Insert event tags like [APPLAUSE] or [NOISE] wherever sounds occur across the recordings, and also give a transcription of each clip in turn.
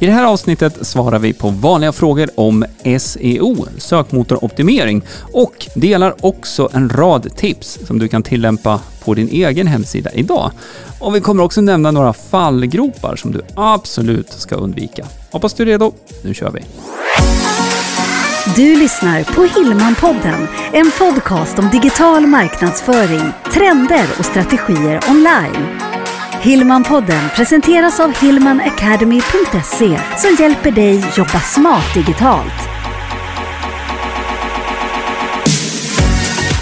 I det här avsnittet svarar vi på vanliga frågor om SEO, sökmotoroptimering, och delar också en rad tips som du kan tillämpa på din egen hemsida idag. Och vi kommer också nämna några fallgropar som du absolut ska undvika. Hoppas du är redo. Nu kör vi! Du lyssnar på Hillmanpodden, en podcast om digital marknadsföring, trender och strategier online. Hillmanpodden presenteras av hillmanacademy.se som hjälper dig jobba smart digitalt.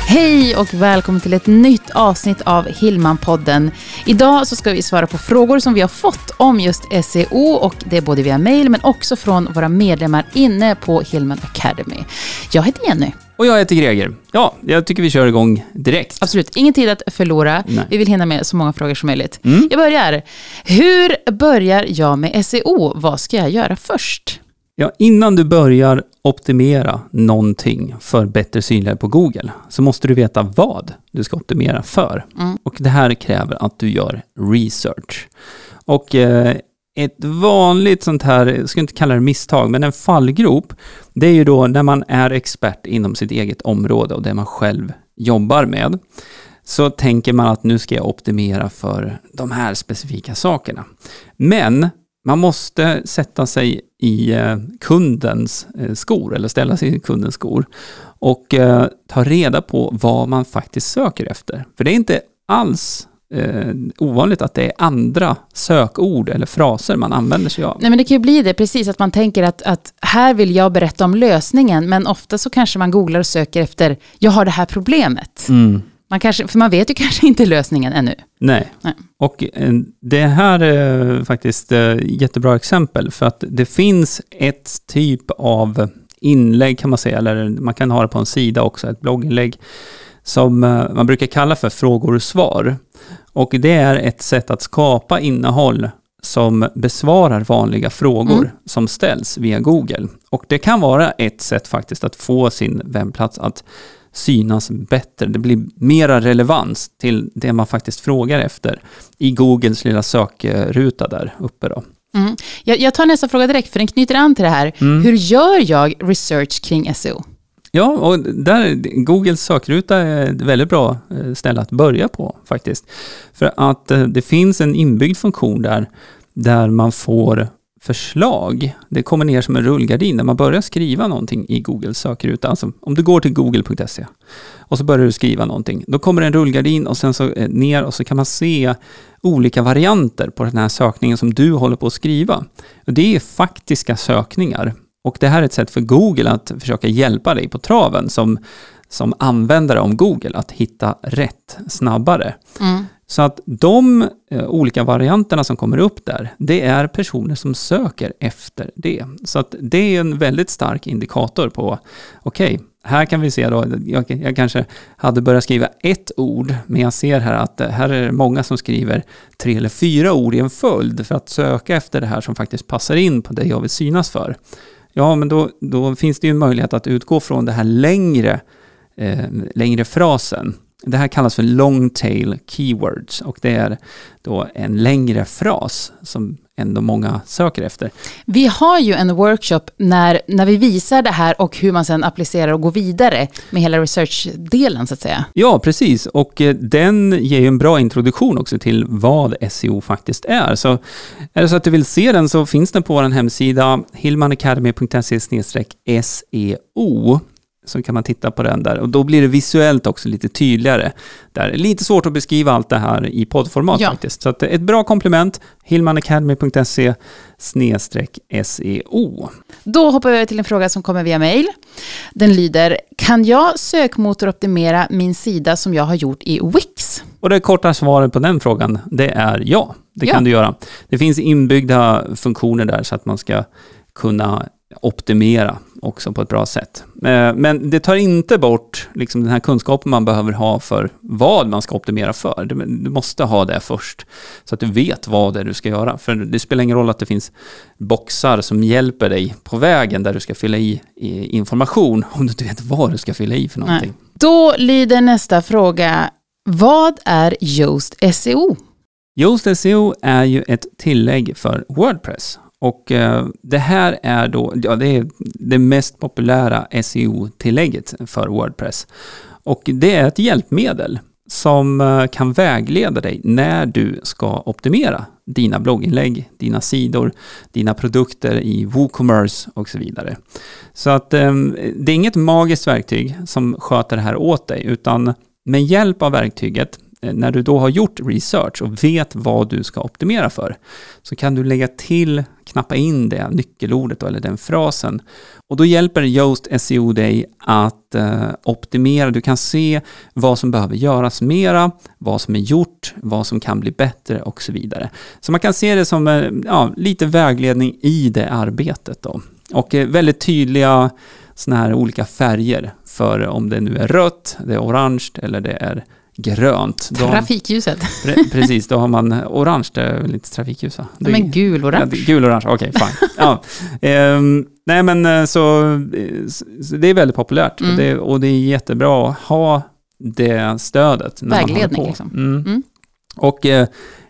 Hej och välkommen till ett nytt avsnitt av Hillmanpodden. Idag så ska vi svara på frågor som vi har fått om just SEO och det är både via mail men också från våra medlemmar inne på Hillman Academy. Jag heter Jenny. Och jag heter Greger. Ja, jag tycker vi kör igång direkt. Absolut, ingen tid att förlora. Nej. Vi vill hinna med så många frågor som möjligt. Mm. Jag börjar. Hur börjar jag med SEO? Vad ska jag göra först? Ja, innan du börjar optimera någonting för bättre synlighet på Google så måste du veta vad du ska optimera för. Mm. Och det här kräver att du gör research. Och eh, ett vanligt sånt här, jag ska inte kalla det misstag, men en fallgrop, det är ju då när man är expert inom sitt eget område och det man själv jobbar med. Så tänker man att nu ska jag optimera för de här specifika sakerna. Men man måste sätta sig i eh, kundens eh, skor, eller ställa sig i kundens skor och eh, ta reda på vad man faktiskt söker efter. För det är inte alls eh, ovanligt att det är andra sökord eller fraser man använder sig av. Nej, men det kan ju bli det, precis, att man tänker att, att här vill jag berätta om lösningen, men ofta så kanske man googlar och söker efter, jag har det här problemet. Mm. Man kanske, för man vet ju kanske inte lösningen ännu. Nej. Nej. Och eh, det här är faktiskt ett jättebra exempel för att det finns ett typ av inlägg kan man säga, eller man kan ha det på en sida också, ett blogginlägg som eh, man brukar kalla för frågor och svar. Och det är ett sätt att skapa innehåll som besvarar vanliga frågor Mm. som ställs via Google. Och det kan vara ett sätt faktiskt att få sin webbplats att synas bättre. Det blir mera relevans till det man faktiskt frågar efter i Googles lilla sökruta där uppe då. Mm. Jag, jag tar nästa fråga direkt, för den knyter an till det här. Mm. Hur gör jag research kring SEO? Ja, och där, Googles sökruta är ett väldigt bra eh, ställe att börja på faktiskt. För att eh, det finns en inbyggd funktion där, där man får förslag. Det kommer ner som en rullgardin när man börjar skriva någonting i Googles sökruta. Alltså om du går till google.se och så börjar du skriva någonting. Då kommer en rullgardin och sen så eh, ner och så kan man se olika varianter på den här sökningen som du håller på att skriva. Och det är faktiska sökningar. Och det här är ett sätt för Google att försöka hjälpa dig på traven som, som användare om Google att hitta rätt snabbare. Mm. Så att de eh, olika varianterna som kommer upp där, det är personer som söker efter det. Så att det är en väldigt stark indikator på, okej, här kan vi se då, jag, jag kanske hade börjat skriva ett ord, men jag ser här att eh, här är det många som skriver tre eller fyra ord i en följd för att söka efter det här som faktiskt passar in på det jag vill synas för. Ja, men då, då finns det ju en möjlighet att utgå från den här längre, eh, längre frasen. Det här kallas för long tail keywords och det är då en längre fras som ändå många söker efter. Vi har ju en workshop när, när vi visar det här och hur man sedan applicerar och går vidare med hela research-delen så att säga. Ja, precis. Och eh, den ger ju en bra introduktion också till vad SEO faktiskt är. Så är det så att du vill se den så finns den på vår hemsida hillmanacademy.se SEO så kan man titta på den där och då blir det visuellt också lite tydligare. Där är lite svårt att beskriva allt det här i poddformat Ja. faktiskt. Så att ett bra komplement, hillmanacademy.se SEO. Då hoppar vi över till en fråga som kommer via mail. Den lyder, kan jag sökmotoroptimera min sida som jag har gjort i Wix? Och det korta svaret på den frågan, det är ja. Det Ja. kan du göra. Det finns inbyggda funktioner där så att man ska kunna optimera också på ett bra sätt. Eh, Men det tar inte bort liksom den här kunskapen man behöver ha för vad man ska optimera för. Du måste ha det först, så att du vet vad det är du ska göra. För det spelar ingen roll att det finns boxar som hjälper dig på vägen där du ska fylla i information, om du inte vet vad du ska fylla i för någonting. Nej. Då lyder nästa fråga, vad är Yoast SEO? Yoast SEO är ju ett tillägg för Wordpress. Och eh, det här är då, ja det är det mest populära SEO-tillägget för Wordpress. Och det är ett hjälpmedel som eh, kan vägleda dig när du ska optimera dina blogginlägg, dina sidor, dina produkter i WooCommerce och så vidare. Så att eh, det är inget magiskt verktyg som sköter det här åt dig, utan med hjälp av verktyget Eh, när du då har gjort research och vet vad du ska optimera för, så kan du lägga till, knappa in det nyckelordet eller den frasen. Och då hjälper Yoast SEO dig att eh, optimera. Du kan se vad som behöver göras mera, vad som är gjort, vad som kan bli bättre och så vidare. Så man kan se det som eh, ja, lite vägledning i det arbetet. Då. Och eh, väldigt tydliga sådana här olika färger för om det nu är rött, det är orange eller det är grönt. Då, Trafikljuset. Pre, precis, då har man orange, det är väl inte trafikljus va? Det, men gul-orange. Ja, gul-orange, okej, okay, fine. ja. Ehm, nej men eh, så, så, det är väldigt populärt mm. och, det, och, det, är jättebra att ha det stödet. När Vägledning man liksom. Mm. Mm. Och eh,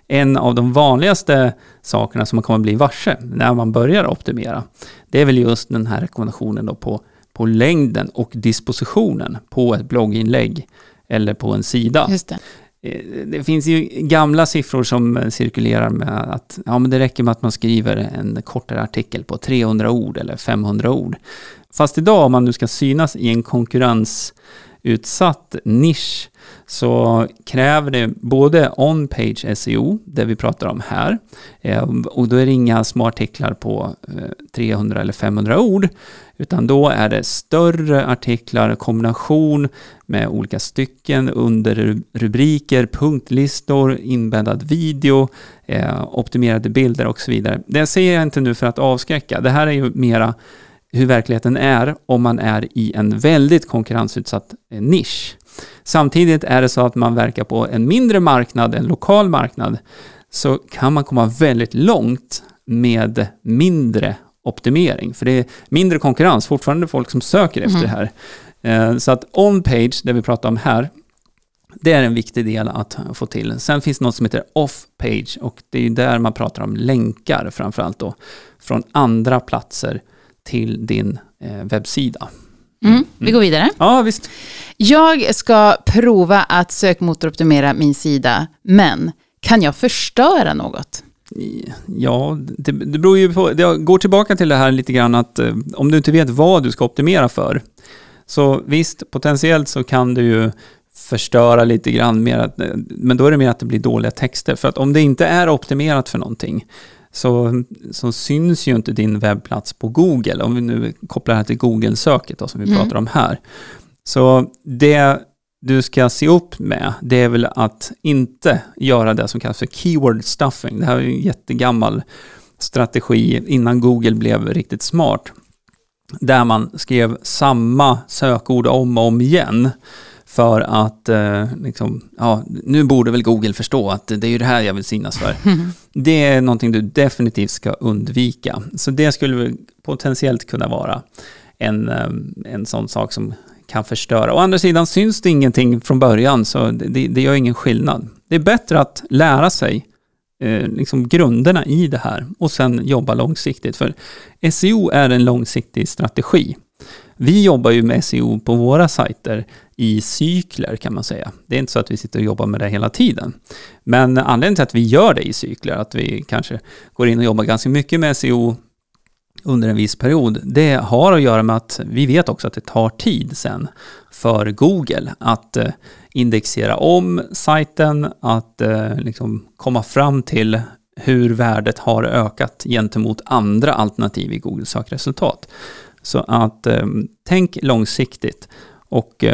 en av de vanligaste sakerna som man kommer att bli varse när man börjar optimera, det är väl just den här rekommendationen då på, på längden och dispositionen på ett blogginlägg eller på en sida. Det. Eh, det finns ju gamla siffror som cirkulerar med att ja, men det räcker med att man skriver en kortare artikel på 300 ord eller 500 ord. Fast idag om man nu ska synas i en konkurrensutsatt nisch så kräver det både on-page SEO, det vi pratar om här, eh, och då är det inga små artiklar på eh, 300 eller 500 ord, utan då är det större artiklar, kombination med olika stycken, under rubriker, punktlistor, inbäddad video, eh, optimerade bilder och så vidare. Det säger jag inte nu för att avskräcka. Det här är ju mera hur verkligheten är om man är i en väldigt konkurrensutsatt eh, nisch. Samtidigt är det så att man verkar på en mindre marknad, en lokal marknad, så kan man komma väldigt långt med mindre optimering. För det är mindre konkurrens, fortfarande folk som söker efter mm. det här. Eh, så att on-page, det vi pratar om här, det är en viktig del att få till. Sen finns det något som heter off-page och det är ju där man pratar om länkar framförallt då, från andra platser till din eh, webbsida. Mm, vi går vidare. Ja, visst. Jag ska prova att sökmotoroptimera min sida, men kan jag förstöra något? Ja, det, det beror ju på, det går tillbaka till det här lite grann att eh, om du inte vet vad du ska optimera för, så visst, potentiellt så kan du ju förstöra lite grann mer, eh, men då är det mer att det blir dåliga texter. För att om det inte är optimerat för någonting, så, så syns ju inte din webbplats på Google, om vi nu kopplar det här till Google-söket som vi mm. pratar om här. Så det du ska se upp med, det är väl att inte göra det som kallas för keyword stuffing. Det här är en jättegammal strategi innan Google blev riktigt smart. Där man skrev samma sökord om och om igen. För att, eh, liksom, ja, nu borde väl Google förstå att det är ju det här jag vill synas för. [LAUGHS] Det är någonting du definitivt ska undvika. Så det skulle potentiellt kunna vara en, eh, en sån sak som kan förstöra. Å andra sidan syns det ingenting från början, så det, det gör ingen skillnad. Det är bättre att lära sig eh, liksom grunderna i det här och sen jobba långsiktigt. För SEO är en långsiktig strategi. Vi jobbar ju med SEO på våra sajter i cykler kan man säga. Det är inte så att vi sitter och jobbar med det hela tiden. Men anledningen till att vi gör det i cykler, att vi kanske går in och jobbar ganska mycket med SEO under en viss period, det har att göra med att vi vet också att det tar tid sen för Google att eh, indexera om sajten, att eh, liksom komma fram till hur värdet har ökat gentemot andra alternativ i Googles sökresultat. Så att eh, tänk långsiktigt och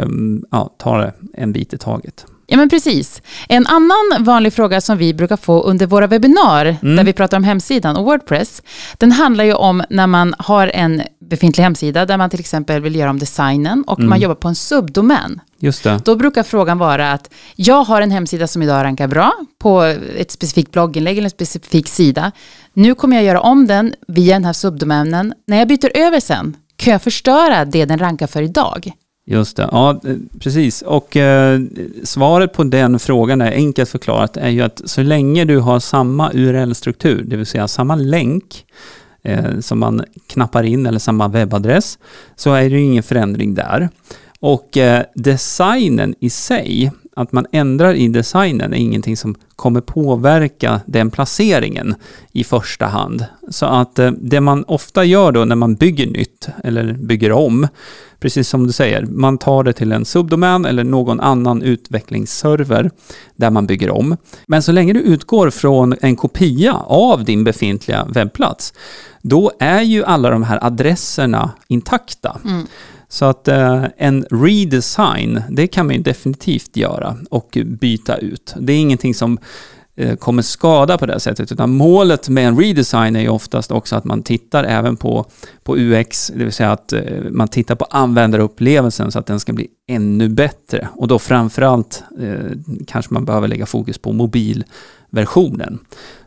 ja, ta det en bit i taget. Ja, men precis. En annan vanlig fråga som vi brukar få under våra webbinar, mm. där vi pratar om hemsidan och Wordpress, den handlar ju om när man har en befintlig hemsida, där man till exempel vill göra om designen och mm. man jobbar på en subdomän. Just det. Då brukar frågan vara att jag har en hemsida som idag rankar bra på ett specifikt blogginlägg eller en specifik sida. Nu kommer jag göra om den via den här subdomänen. När jag byter över sen, kan jag förstöra det den rankar för idag? Just det, ja eh, precis. Och eh, svaret på den frågan är enkelt förklarat är ju att så länge du har samma URL-struktur, det vill säga samma länk, eh, som man knappar in eller samma webbadress så är det ju ingen förändring där. Och eh, designen i sig, att man ändrar i designen är ingenting som kommer påverka den placeringen i första hand. Så att eh, det man ofta gör då när man bygger nytt eller bygger om, precis som du säger, man tar det till en subdomän eller någon annan utvecklingsserver där man bygger om. Men så länge du utgår från en kopia av din befintliga webbplats, då är ju alla de här adresserna intakta. Mm. Så att eh, en redesign, det kan man ju definitivt göra och byta ut. Det är ingenting som eh, kommer skada på det sättet, utan målet med en redesign är ju oftast också att man tittar även på, på UX, det vill säga att eh, man tittar på användarupplevelsen så att den ska bli ännu bättre. Och då framförallt eh, kanske man behöver lägga fokus på mobilversionen.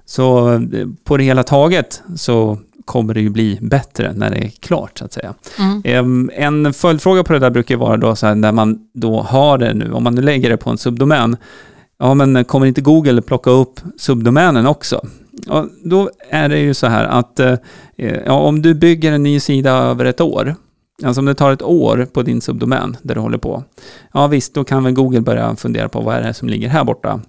Så eh, på det hela taget så kommer det ju bli bättre när det är klart så att säga. Mm. Em, En följdfråga på det där brukar vara då så här när man då har det nu, om man nu lägger det på en subdomän, ja men kommer inte Google plocka upp subdomänen också? Ja, då är det ju så här att eh, ja, om du bygger en ny sida över ett år, alltså om det tar ett år på din subdomän där du håller på, ja visst, då kan väl Google börja fundera på vad är det som ligger här borta.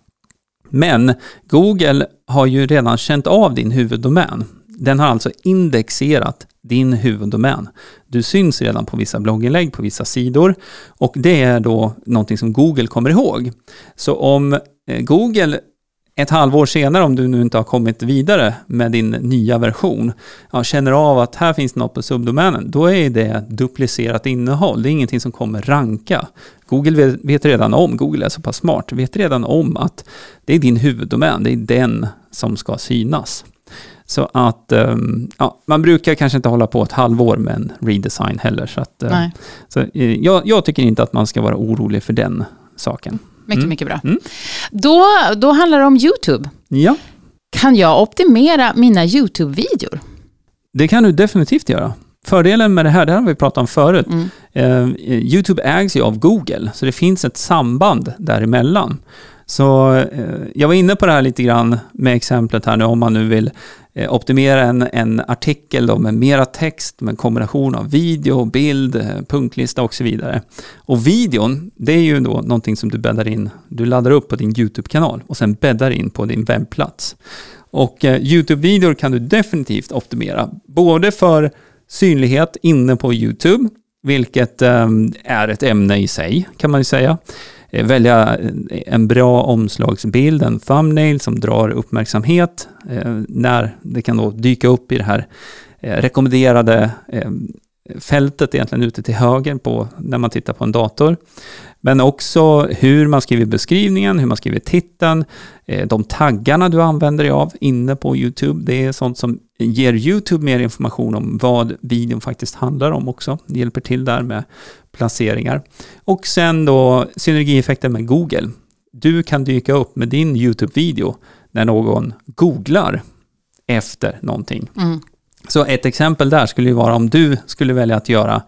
Men Google har ju redan känt av din huvuddomän. Den har alltså indexerat din huvuddomän. Du syns redan på vissa blogginlägg, på vissa sidor och det är då någonting som Google kommer ihåg. Så om eh, Google ett halvår senare, om du nu inte har kommit vidare med din nya version, ja, känner av att här finns något på subdomänen, då är det duplicerat innehåll. Det är ingenting som kommer ranka. Google vet redan om, Google är så pass smart, vet redan om att det är din huvuddomän, det är den som ska synas. Så att um, ja, man brukar kanske inte hålla på ett halvår med en redesign heller. Så, att, Nej. så uh, jag, jag tycker inte att man ska vara orolig för den saken. Mycket, Mm. mycket bra. Mm. Då, då handlar det om YouTube. Ja, Kan jag optimera mina YouTube-videor? det kan du definitivt göra. Fördelen med det här, det här har vi pratat om förut. Mm. Eh, YouTube ägs ju av Google, så det finns ett samband däremellan. Så eh, jag var inne på det här lite grann med exemplet här nu, om man nu vill eh, Eh, optimera en, en artikel då med mera text, med en kombination av video, bild, eh, punktlista och så vidare. Och videon, det är ju då någonting som du bäddar in, du laddar upp på din YouTube-kanal och sen bäddar in på din webbplats. Och eh, YouTube-videor kan du definitivt optimera, både för synlighet inne på YouTube, vilket eh, är ett ämne i sig, kan man ju säga. Eh, välja eh, en bra omslagsbild, en thumbnail som drar uppmärksamhet, eh, när det kan då dyka upp i det här rekommenderade fältet egentligen ute till höger på, när man tittar på en dator. Men också hur man skriver beskrivningen, hur man skriver titeln, eh, de taggarna du använder dig av inne på YouTube. Det är sånt som ger YouTube mer information om vad videon faktiskt handlar om också. Det hjälper till där med placeringar. Och sen då synergieffekten med Google. Du kan dyka upp med din YouTube-video när någon googlar efter någonting. Mm. Så ett exempel där skulle ju vara om du skulle välja att göra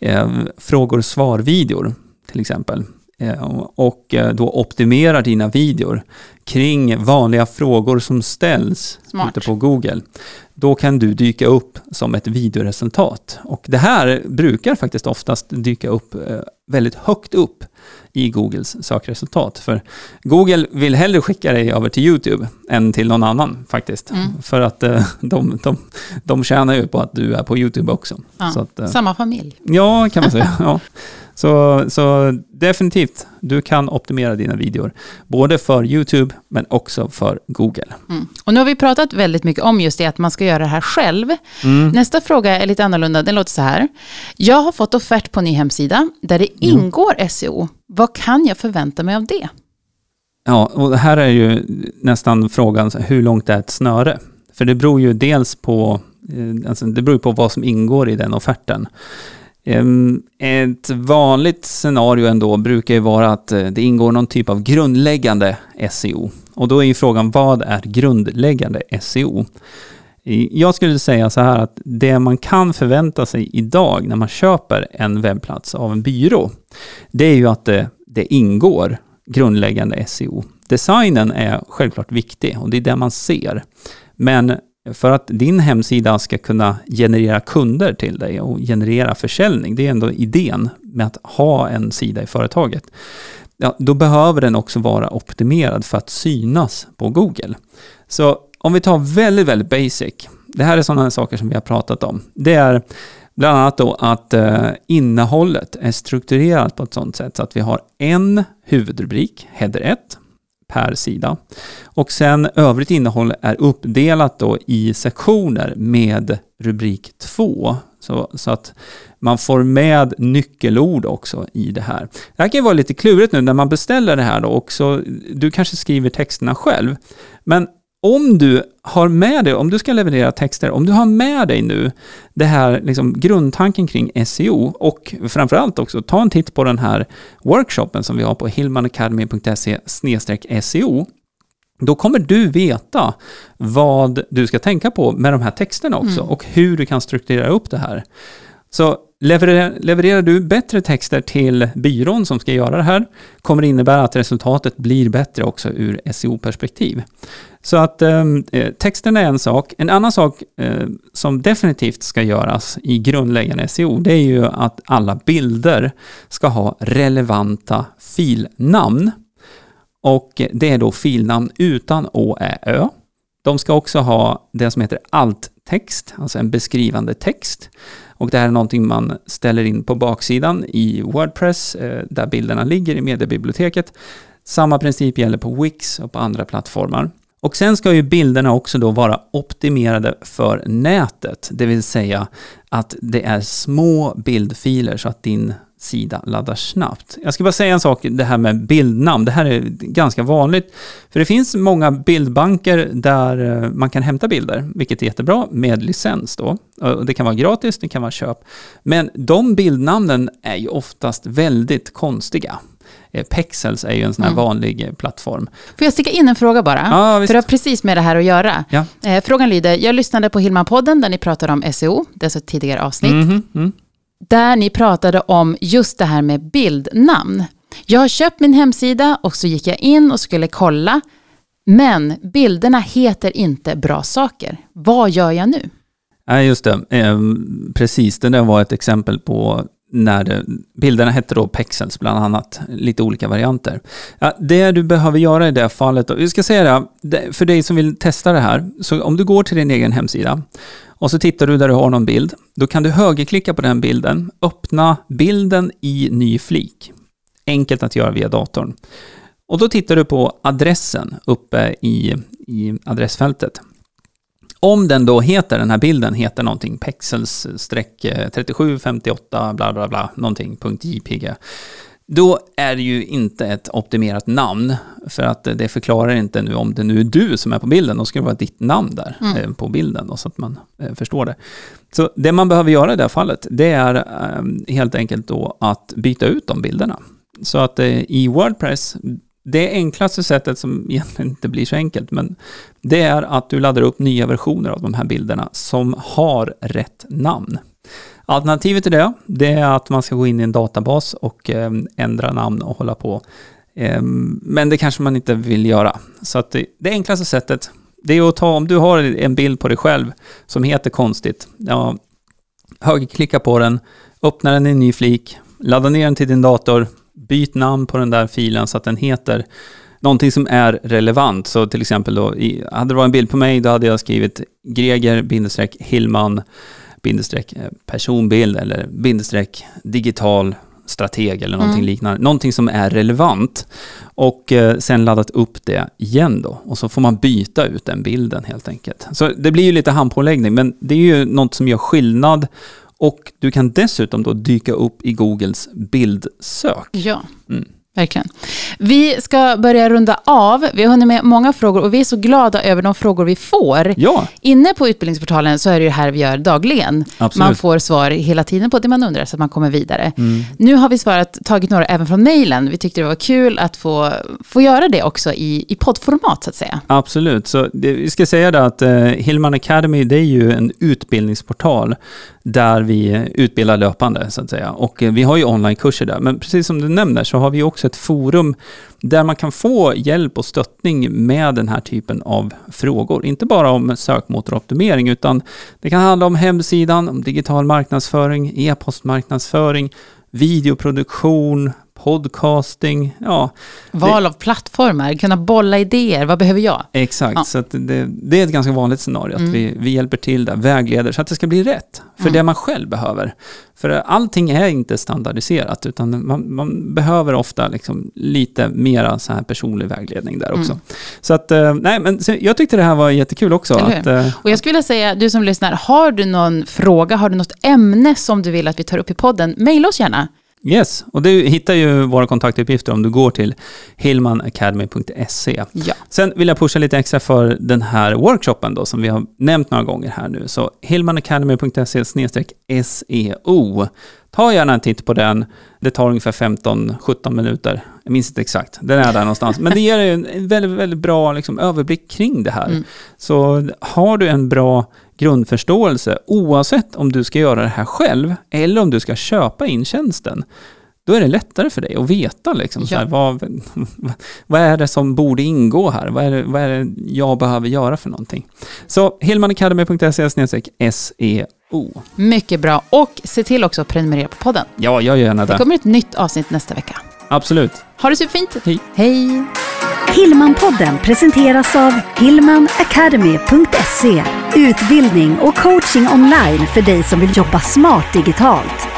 eh, frågor och svar-videor till exempel. Eh, och eh, då optimerar dina videor kring vanliga frågor som ställs Smart. ute på Google. Då kan du dyka upp som ett videoresultat. Och det här brukar faktiskt oftast dyka upp eh, väldigt högt upp i Googles sökresultat. För Google vill hellre skicka dig över till YouTube än till någon annan faktiskt. Mm. För att eh, [LAUGHS] de, de, de tjänar ju på att du är på YouTube också. Ja. Så att, eh, Samma familj. Ja, kan man säga. [LAUGHS] ja. så, så definitivt, du kan optimera dina videor. Både för YouTube, men också för Google. Mm. Och nu har vi pratat väldigt mycket om just det att man ska göra det här själv. Mm. Nästa fråga är lite annorlunda. Den låter så här. Jag har fått offert på en ny hemsida där det ingår SEO. Vad kan jag förvänta mig av det? Ja, och här är ju nästan frågan, hur långt är ett snöre? För det beror ju dels på, eh, alltså det beror på vad som ingår i den offerten. Ehm, ett vanligt scenario ändå brukar ju vara att eh, det ingår någon typ av grundläggande SEO. Och då är ju frågan, vad är grundläggande SEO? Jag skulle säga så här att det man kan förvänta sig idag när man köper en webbplats av en byrå, det är ju att det, det ingår grundläggande SEO. Designen är självklart viktig och det är det man ser. Men för att din hemsida ska kunna generera kunder till dig och generera försäljning, det är ändå idén med att ha en sida i företaget, ja, då behöver den också vara optimerad för att synas på Google. Så om vi tar väldigt, väldigt basic, det här är sådana saker som vi har pratat om, det är bland annat då att eh, innehållet är strukturerat på ett sådant sätt så att vi har en huvudrubrik, header 1, per sida. Och sen övrigt innehåll är uppdelat då i sektioner med rubrik 2. Så, så att man får med nyckelord också i det här. Det här kan ju vara lite klurigt nu när man beställer det här då också. Du kanske skriver texterna själv. Men om du har med dig, om du ska leverera texter, om du har med dig nu det här liksom grundtanken kring SEO och framförallt också ta en titt på den här workshopen som vi har på hillmanacademy.se SEO då kommer du veta vad du ska tänka på med de här texterna också mm. och hur du kan strukturera upp det här. Så levererar, levererar, du bättre texter till byrån som ska göra det här, kommer det innebära att resultatet blir bättre också ur SEO-perspektiv. Så att ehm, eh, texten är en sak. En annan sak eh, som definitivt ska göras i grundläggande SEO, det är ju att alla bilder ska ha relevanta filnamn. Och det är då filnamn utan å, ä, ö. De ska också ha det som heter alt-text, alltså en beskrivande text. Och det här är någonting man ställer in på baksidan i Wordpress, eh, där bilderna ligger i mediebiblioteket. Samma princip gäller på Wix och på andra plattformar. Och sen ska ju bilderna också då vara optimerade för nätet, det vill säga att det är små bildfiler så att din sida laddar snabbt. Jag ska bara säga en sak, det här med bildnamn. Det här är ganska vanligt. För det finns många bildbanker där eh, man kan hämta bilder, vilket är jättebra, med licens då. Det kan vara gratis, det kan vara köp. Men de bildnamnen är ju oftast väldigt konstiga. Eh, Pexels är ju en sån här mm. vanlig eh, plattform. Får jag sticka in en fråga bara? Ja, För det har precis med det här att göra. Ja. Frågan lyder, jag lyssnade på Hilma-podden där ni pratade om SEO, det är alltså ett tidigare avsnitt. Mm, mm där ni pratade om just det här med bildnamn. Jag har köpt min hemsida och så gick jag in och skulle kolla, men bilderna heter inte bra saker. Vad gör jag nu? Nej, just det. Ehm, precis, det där var ett exempel på när det, bilderna hette då Pexels bland annat, lite olika varianter. Ja, det du behöver göra i det fallet, då, vi ska säga det, för dig som vill testa det här, så om du går till din egen hemsida och så tittar du där du har någon bild. Då kan du högerklicka på den bilden, öppna bilden i ny flik. Enkelt att göra via datorn. Och då tittar du på adressen uppe i, i adressfältet. Om den då heter, den här bilden heter någonting pexels 3758 bla bla bla någonting .jpg då är det ju inte ett optimerat namn, för att det förklarar inte nu om det nu är du som är på bilden, då ska det vara ditt namn där mm. Eh, på bilden, då, så att man eh, förstår det. Så det man behöver göra i det här fallet, det är eh, helt enkelt då att byta ut de bilderna. Så att i Wordpress, det enklaste sättet som egentligen inte blir så enkelt, men det är att du laddar upp nya versioner av de här bilderna som har rätt namn. Alternativet till det, det är att man ska gå in i en databas och eh, ändra namn och hålla på. Eh, men det kanske man inte vill göra. Så att det, det enklaste sättet, det är att ta, om du har en bild på dig själv som heter konstigt, ja, högerklicka på den, öppna den i en ny flik, ladda ner den till din dator, byt namn på den där filen så att den heter någonting som är relevant. Så till exempel då, hade det varit en bild på mig, då hade jag skrivit Greger-Hillman eh, personbild eller bindestreck digital strateg eller någonting mm. liknande. Någonting som är relevant. Och eh, sen laddat upp det igen då. Och så får man byta ut den bilden helt enkelt. Så det blir ju lite handpåläggning, men det är ju något som gör skillnad. Och du kan dessutom då dyka upp i Googles bildsök. Ja. Mm. Verkligen. Vi ska börja runda av. Vi har hunnit med många frågor och vi är så glada över de frågor vi får. Ja. Inne på utbildningsportalen så är det ju här vi gör dagligen. Absolut. Man får svar hela tiden på det man undrar så att man kommer vidare. Mm. Nu har vi svarat, tagit några även från mejlen. Vi tyckte det var kul att få, få göra det också i, i poddformat så att säga. Absolut, så det, vi ska säga det att eh, Hillman Academy det är ju en utbildningsportal där vi utbildar löpande så att säga. Och eh, vi har ju onlinekurser där, men precis som du nämner så har vi också ett forum där man kan få hjälp och stöttning med den här typen av frågor. Inte bara om sökmotoroptimering, utan det kan handla om hemsidan, om digital marknadsföring, e-postmarknadsföring, videoproduktion, podcasting, ja. Val av plattformar, kunna bolla idéer, vad behöver jag? Exakt, Ja. så det, det är ett ganska vanligt scenario, att Mm. vi, vi hjälper till där, vägleder, så att det ska bli rätt för Mm. det man själv behöver. För allting är inte standardiserat, utan man, man behöver ofta liksom lite mera så här personlig vägledning där också. Mm. Så att, eh, nej men jag tyckte det här var jättekul också. Att, eh, Och jag skulle vilja säga, du som lyssnar, har du någon fråga, har du något ämne som du vill att vi tar upp i podden, mejla oss gärna. Yes, och du hittar ju våra kontaktuppgifter om du går till hillmanacademy.se. Ja. Sen vill jag pusha lite extra för den här workshopen då, som vi har nämnt några gånger här nu. Så hillmanacademy.se SEO. Ta gärna en titt på den. Det tar ungefär 15-17 minuter. Jag minns inte exakt. Den är där någonstans. Men det ger en väldigt, väldigt bra liksom, överblick kring det här. Mm. Så har du en bra grundförståelse, oavsett om du ska göra det här själv eller om du ska köpa in tjänsten, då är det lättare för dig att veta liksom, så här, Ja. vad, [LAUGHS] vad är det som borde ingå här? Vad är, det, vad är det jag behöver göra för någonting? Så hillmanacademy.se SEO. Mycket bra. Och se till också att prenumerera på podden. Ja, jag gör gärna Det det. kommer ett nytt avsnitt nästa vecka. Absolut. Ha det superfint. Hej. Hej. Hillmanpodden presenteras av hillmanacademy.se Utbildning och coaching online för dig som vill jobba smart digitalt.